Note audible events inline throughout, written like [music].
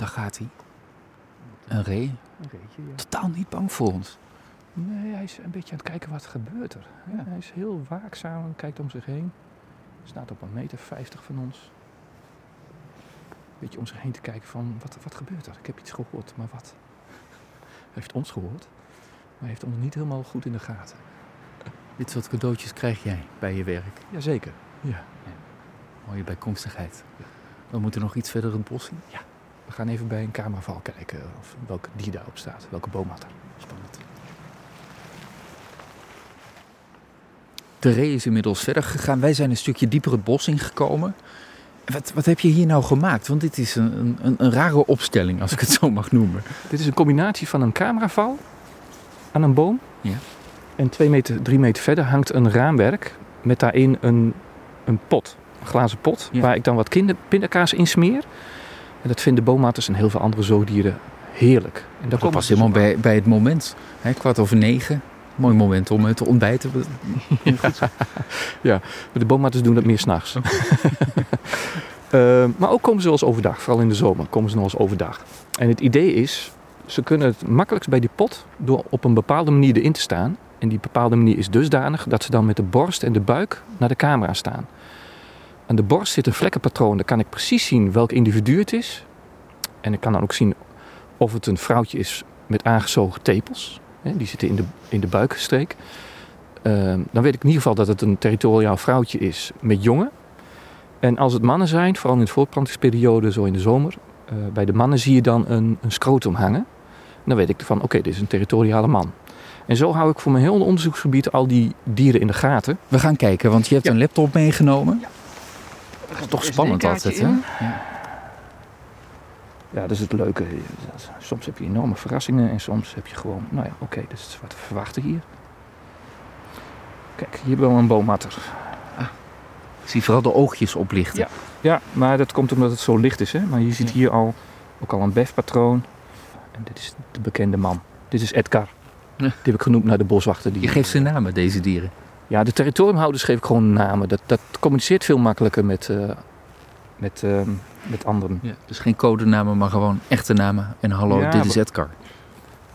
Daar gaat hij. Een ree. Een reetje, ja. Totaal niet bang voor ons. Nee, hij is een beetje aan het kijken wat gebeurt er. Ja, hij is heel waakzaam en kijkt om zich heen. Staat op een meter 50 van ons. Een beetje om zich heen te kijken van wat, wat gebeurt er? Ik heb iets gehoord, maar wat? Hij heeft ons gehoord, maar hij heeft ons niet helemaal goed in de gaten. Dit soort cadeautjes krijg jij bij je werk. Jazeker. Ja. Mooie bijkomstigheid. We moeten nog iets verder het bos in. We gaan even bij een cameraval kijken of welk dier daarop staat, welke boom had er. Spannend. De ree is inmiddels verder gegaan. Wij zijn een stukje dieper het bos ingekomen. Wat, wat heb je hier nou gemaakt? Want dit is een, een, een rare opstelling, als ik het zo mag noemen. [laughs] Dit is een combinatie van een cameraval aan een boom. Ja. En twee meter, drie meter verder hangt een raamwerk met daarin een, een pot, een glazen pot, Ja. waar ik dan wat kinder, pindakaas in smeer. En dat vinden boomatters en heel veel andere zoogdieren heerlijk. En Dat past helemaal bij, bij het moment. Hè, kwart over negen. Mooi moment om eh, te ontbijten. [laughs] De boomatters doen dat meer s'nachts. uh, [laughs] maar ook komen ze wel eens overdag, vooral in de zomer komen ze nog eens overdag. En het idee is, ze kunnen het makkelijkst bij die pot door op een bepaalde manier erin te staan. En die bepaalde manier is dusdanig dat ze dan met de borst en de buik naar de camera staan. Aan de borst zit een vlekkenpatroon, daar kan ik precies zien welk individu het is. En ik kan dan ook zien of het een vrouwtje is met aangezogen tepels. Die zitten in de, in de buikstreek. Ehm, dan weet ik in ieder geval dat het een territoriaal vrouwtje is met jongen. En als het mannen zijn, vooral in de voortplantingsperiode, zo in de zomer, eh, bij de mannen zie je dan een, een scrotum hangen. Dan weet ik van, oké, dit is een territoriale man. En zo hou ik voor mijn hele onderzoeksgebied al die dieren in de gaten. We gaan kijken, want je hebt Ja. een laptop meegenomen. Toch spannend altijd, hè? Ja. Ja, dat is het leuke. Soms heb je enorme verrassingen en soms heb je gewoon, nou ja, oké, dit is wat we verwachten hier. Kijk, hier hebben we een boommatter. Ik zie vooral de oogjes oplichten. Ja. Ja, maar dat komt omdat het zo licht is. Hè? Maar je ziet Ja. hier al ook al een befpatroon. En dit is de bekende man. Dit is Edgar. Ja. Die heb ik genoemd naar de boswachter. Die Je geeft ze namen, deze dieren. Ja, de territoriumhouders geef ik gewoon namen. Dat, dat communiceert veel makkelijker met, eh, met, eh, met anderen. Ja. Dus geen codenamen, maar gewoon echte namen. En hallo, Ja, dit is Edgar.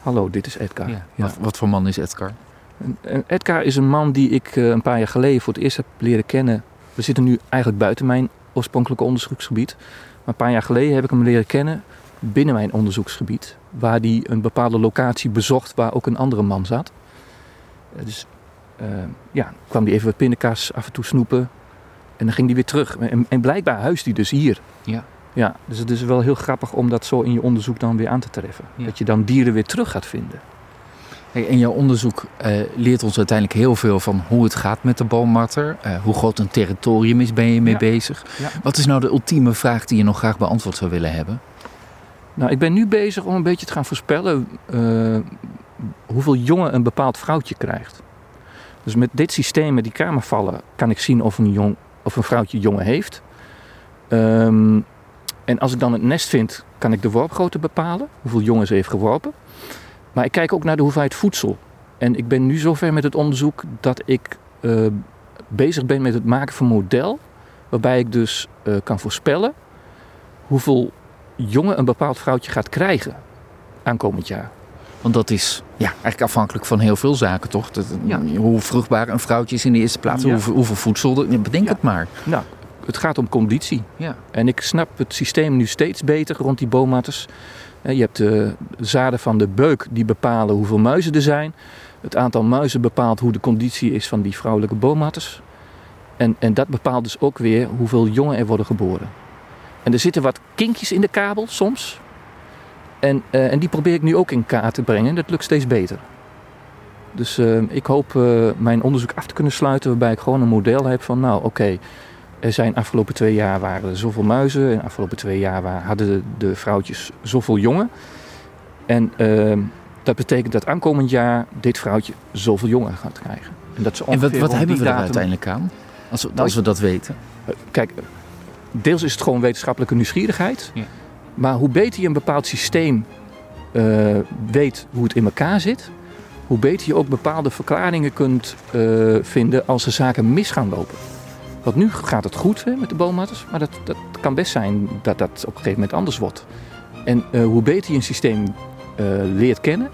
Hallo, dit is Edgar. Ja. Wat, wat voor man is Edgar? En- en Edgar is een man die ik eh, een paar jaar geleden voor het eerst heb leren kennen. We zitten nu eigenlijk buiten mijn oorspronkelijke onderzoeksgebied. Maar een paar jaar geleden heb ik hem leren kennen binnen mijn onderzoeksgebied. Waar hij een bepaalde locatie bezocht waar ook een andere man zat. Eh, Dus eh, ja, kwam hij even wat pindakaas af en toe snoepen. En dan ging hij weer terug. En, en blijkbaar huist hij dus hier. Ja. Ja, dus het is wel heel grappig om dat zo in je onderzoek dan weer aan te treffen. Ja. Dat je dan dieren weer terug gaat vinden. Hey, en jouw onderzoek eh, leert ons uiteindelijk heel veel van hoe het gaat met de boommatter. eh, hoe groot een territorium is, ben je mee Ja. bezig. Ja. Wat is nou de ultieme vraag die je nog graag beantwoord zou willen hebben? Nou, ik ben nu bezig om een beetje te gaan voorspellen hoeveel jongen een bepaald vrouwtje krijgt. Dus met dit systeem, met die kamervallen, kan ik zien of een, jong, of een vrouwtje jongen heeft. Ehm, en als ik dan het nest vind, kan ik de worpgrootte bepalen, hoeveel jongen ze heeft geworpen. Maar ik kijk ook naar de hoeveelheid voedsel. En ik ben nu zover met het onderzoek dat ik eh, bezig ben met het maken van een model. Waarbij ik dus eh, kan voorspellen hoeveel jongen een bepaald vrouwtje gaat krijgen aankomend jaar. Want dat is ja, eigenlijk afhankelijk van heel veel zaken, toch? Dat, Ja. Hoe vruchtbaar een vrouwtje is in de eerste plaats, Ja. hoeveel, hoeveel voedsel. er- ja, Bedenk het maar. Nou, het gaat om conditie. Ja. En ik snap het systeem nu steeds beter rond die boommatters. Je hebt de zaden van de beuk die bepalen hoeveel muizen er zijn. Het aantal muizen bepaalt hoe de conditie is van die vrouwelijke boommatters. En, en dat bepaalt dus ook weer hoeveel jongen er worden geboren. En er zitten wat kinkjes in de kabel soms. En, eh, en die probeer ik nu ook in kaart te brengen. Dat lukt steeds beter. Dus eh, ik hoop eh, mijn onderzoek af te kunnen sluiten waarbij ik gewoon een model heb van nou oké, er zijn afgelopen twee jaar waren er zoveel muizen en afgelopen twee jaar waren, hadden de, de vrouwtjes zoveel jongen. En ehm, dat betekent dat aankomend jaar dit vrouwtje zoveel jongen gaat krijgen. En, dat ze En wat, wat rond hebben we datum- uiteindelijk aan? Als we, Nou, als we dat weten. Kijk, deels is het gewoon wetenschappelijke nieuwsgierigheid. Ja. Maar hoe beter je een bepaald systeem eh, weet hoe het in elkaar zit, hoe beter je ook bepaalde verklaringen kunt eh, vinden als er zaken mis gaan lopen. Want nu gaat het goed hè, met de boommatters, maar dat, dat kan best zijn dat dat op een gegeven moment anders wordt. En eh, hoe beter je een systeem leert kennen,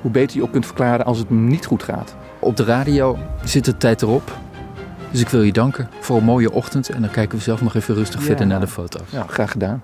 hoe beter je ook kunt verklaren als het niet goed gaat. Op de radio zit de tijd erop. Dus ik wil je danken voor een mooie ochtend. En dan kijken we zelf nog even rustig Ja. verder naar de foto's. Ja, graag gedaan.